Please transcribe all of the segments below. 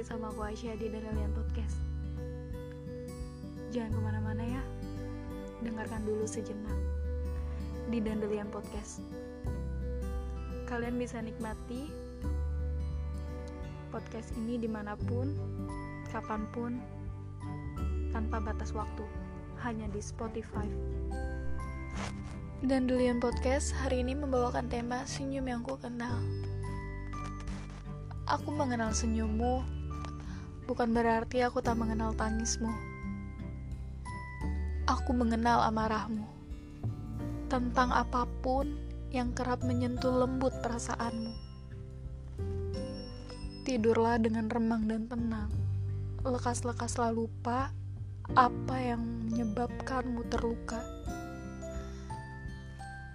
lagi sama aku Aisyah di Dandelion Podcast. Jangan ke mana-mana ya. Dengarkan dulu sejenak Di Dandelion Podcast. Kalian bisa nikmati Podcast ini di mana pun Kapan pun Tanpa batas waktu. Hanya di Spotify. Dandelion Podcast hari ini membawakan tema senyum yang ku kenal. Aku mengenal senyummu, bukan berarti aku tak mengenal tangismu. Aku mengenal amarahmu tentang apa pun yang kerap menyentuh lembut perasaanmu. Tidurlah dengan remang dan tenang, lekas-lekaslah lupa apa yang menyebabkanmu terluka.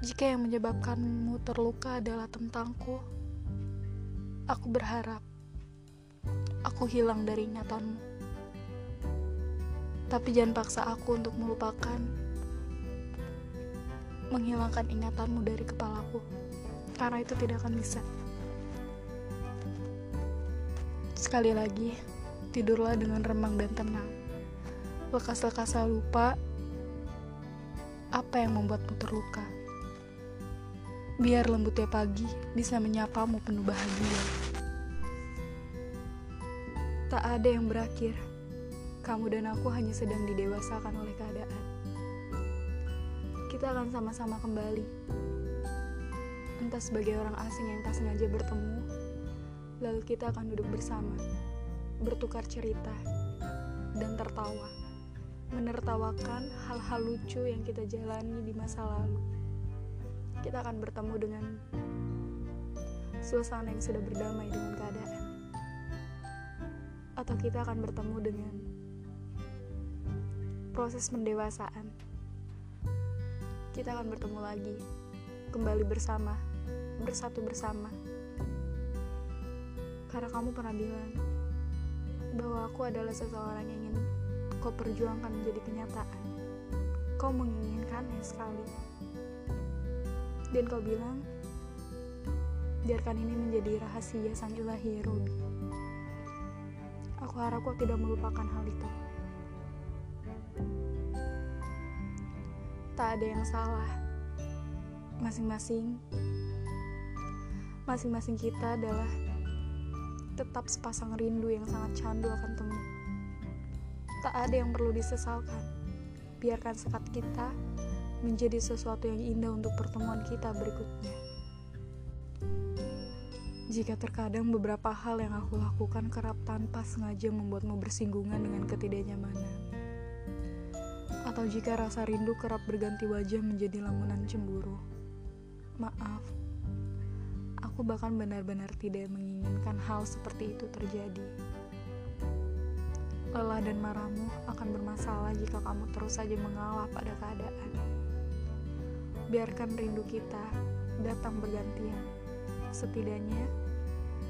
Jika yang menyebabkanmu terluka adalah tentangku, Aku berharap aku hilang dari ingatanmu. Tapi jangan paksa aku untuk melupakan menghilangkan ingatanmu dari kepalaku. Karena itu tidak akan bisa. Sekali lagi, tidurlah dengan remang dan tenang. Lekas-lekas lupa apa yang membuatmu terluka biar lembutnya pagi bisa menyapamu penuh bahagia. Tak ada yang berakhir, kamu dan aku hanya sedang didewasakan oleh keadaan. Kita akan sama-sama kembali, entah sebagai orang asing yang tak sengaja bertemu, lalu kita akan duduk bersama, bertukar cerita, dan tertawa, menertawakan hal-hal lucu yang kita jalani di masa lalu. Kita akan bertemu dengan suasana yang sudah berdamai dengan keadaan, atau kita akan bertemu dengan proses mendewasaan. Kita akan bertemu lagi, kembali bersama, bersatu bersama. Karena kamu pernah bilang bahwa aku adalah seseorang yang ingin kau perjuangkan menjadi kenyataan. Kau menginginkannya sekali dan kau bilang, biarkan ini menjadi rahasia sang ilahi ya. Aku harap kau tidak melupakan hal itu. Tak ada yang salah. Masing-masing masing-masing kita adalah tetap sepasang rindu yang sangat candu akan temu. Tak ada yang perlu disesalkan. Biarkan sekat kita menjadi sesuatu yang indah untuk pertemuan kita berikutnya. Jika terkadang beberapa hal yang aku lakukan kerap tanpa sengaja membuatmu bersinggungan dengan ketidaknyamanan, atau jika rasa rindu kerap berganti wajah menjadi lamunan cemburu, maaf, aku bahkan benar-benar tidak menginginkan hal seperti itu terjadi. Lelah dan marahmu akan bermasalah jika kamu terus saja mengalah pada keadaan biarkan rindu kita datang bergantian. Setidaknya,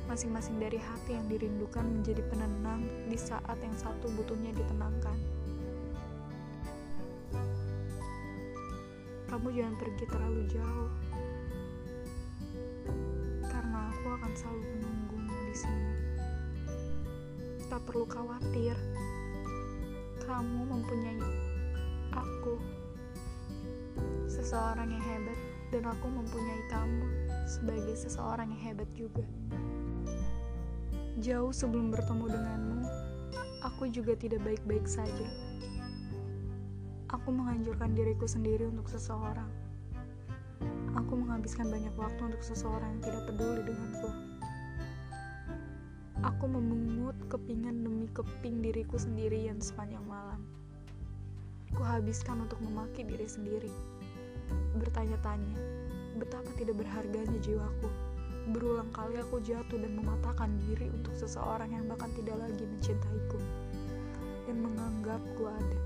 masing-masing dari hati yang dirindukan menjadi penenang di saat yang satu butuhnya ditenangkan. Kamu jangan pergi terlalu jauh, karena aku akan selalu menunggumu di sini. Tak perlu khawatir, kamu mempunyai aku seseorang yang hebat dan aku mempunyai kamu sebagai seseorang yang hebat juga. Jauh sebelum bertemu denganmu, aku juga tidak baik-baik saja. Aku menghancurkan diriku sendiri untuk seseorang. Aku menghabiskan banyak waktu untuk seseorang yang tidak peduli denganku. Aku memungut kepingan demi keping diriku sendirian sepanjang malam. Kuhabiskan untuk memaki diri sendiri bertanya-tanya betapa tidak berharganya jiwaku. Berulang kali aku jatuh dan mematahkan diri untuk seseorang yang bahkan tidak lagi mencintaiku dan menganggapku ada.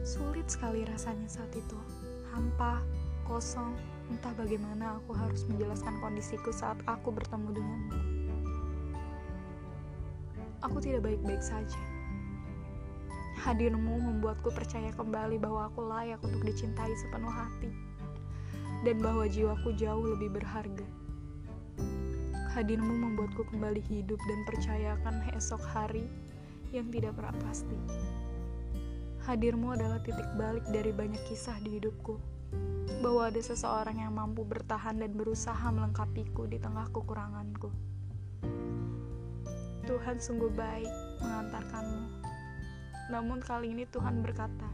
Sulit sekali rasanya saat itu, hampa, kosong, entah bagaimana aku harus menjelaskan kondisiku saat aku bertemu denganmu. Aku tidak baik-baik saja Hadirmu membuatku percaya kembali bahwa aku layak untuk dicintai sepenuh hati dan bahwa jiwaku jauh lebih berharga. Hadirmu membuatku kembali hidup dan percayakan esok hari yang tidak pernah pasti. Hadirmu adalah titik balik dari banyak kisah di hidupku. Bahwa ada seseorang yang mampu bertahan dan berusaha melengkapiku di tengah kekuranganku. Tuhan sungguh baik mengantarkanmu. Namun kali ini Tuhan berkata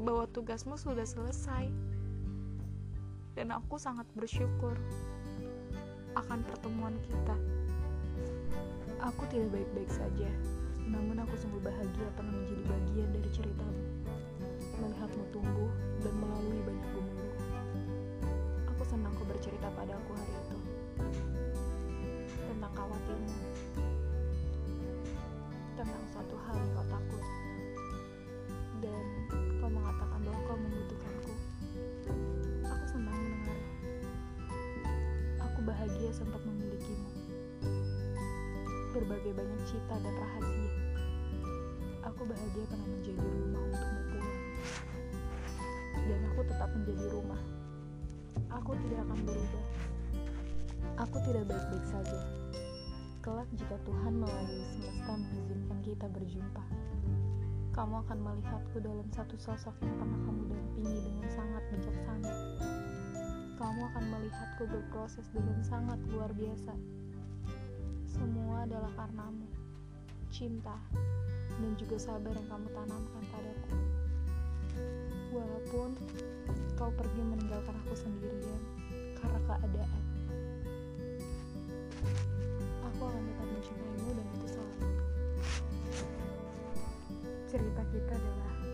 bahwa tugasmu sudah selesai. Dan aku sangat bersyukur akan pertemuan kita. Aku tidak baik-baik saja, namun aku sungguh bahagia pernah menjadi bagian dari ceritamu. Melihatmu tumbuh dan melalui banyak gemuruh. Aku senang kau bercerita padaku hari itu. Tentang khawatirmu, tentang suatu hal yang kau takut berbagai banyak cita dan rahasia aku bahagia pernah menjadi rumah untukmu pulang dan aku tetap menjadi rumah aku tidak akan berubah aku tidak baik-baik saja kelak jika Tuhan melalui semesta mengizinkan kita berjumpa. Kamu akan melihatku dalam satu sosok yang pernah kamu dampingi dengan sangat bijaksana. Kamu akan melihatku berproses dengan sangat luar biasa. Semua adalah karenamu, cinta, dan juga sabar yang kamu tanamkan padaku. Walaupun kau pergi meninggalkan aku sendirian karena keadaan aku akan tetap mencintaimu dan itu selalu. Cerita kita adalah.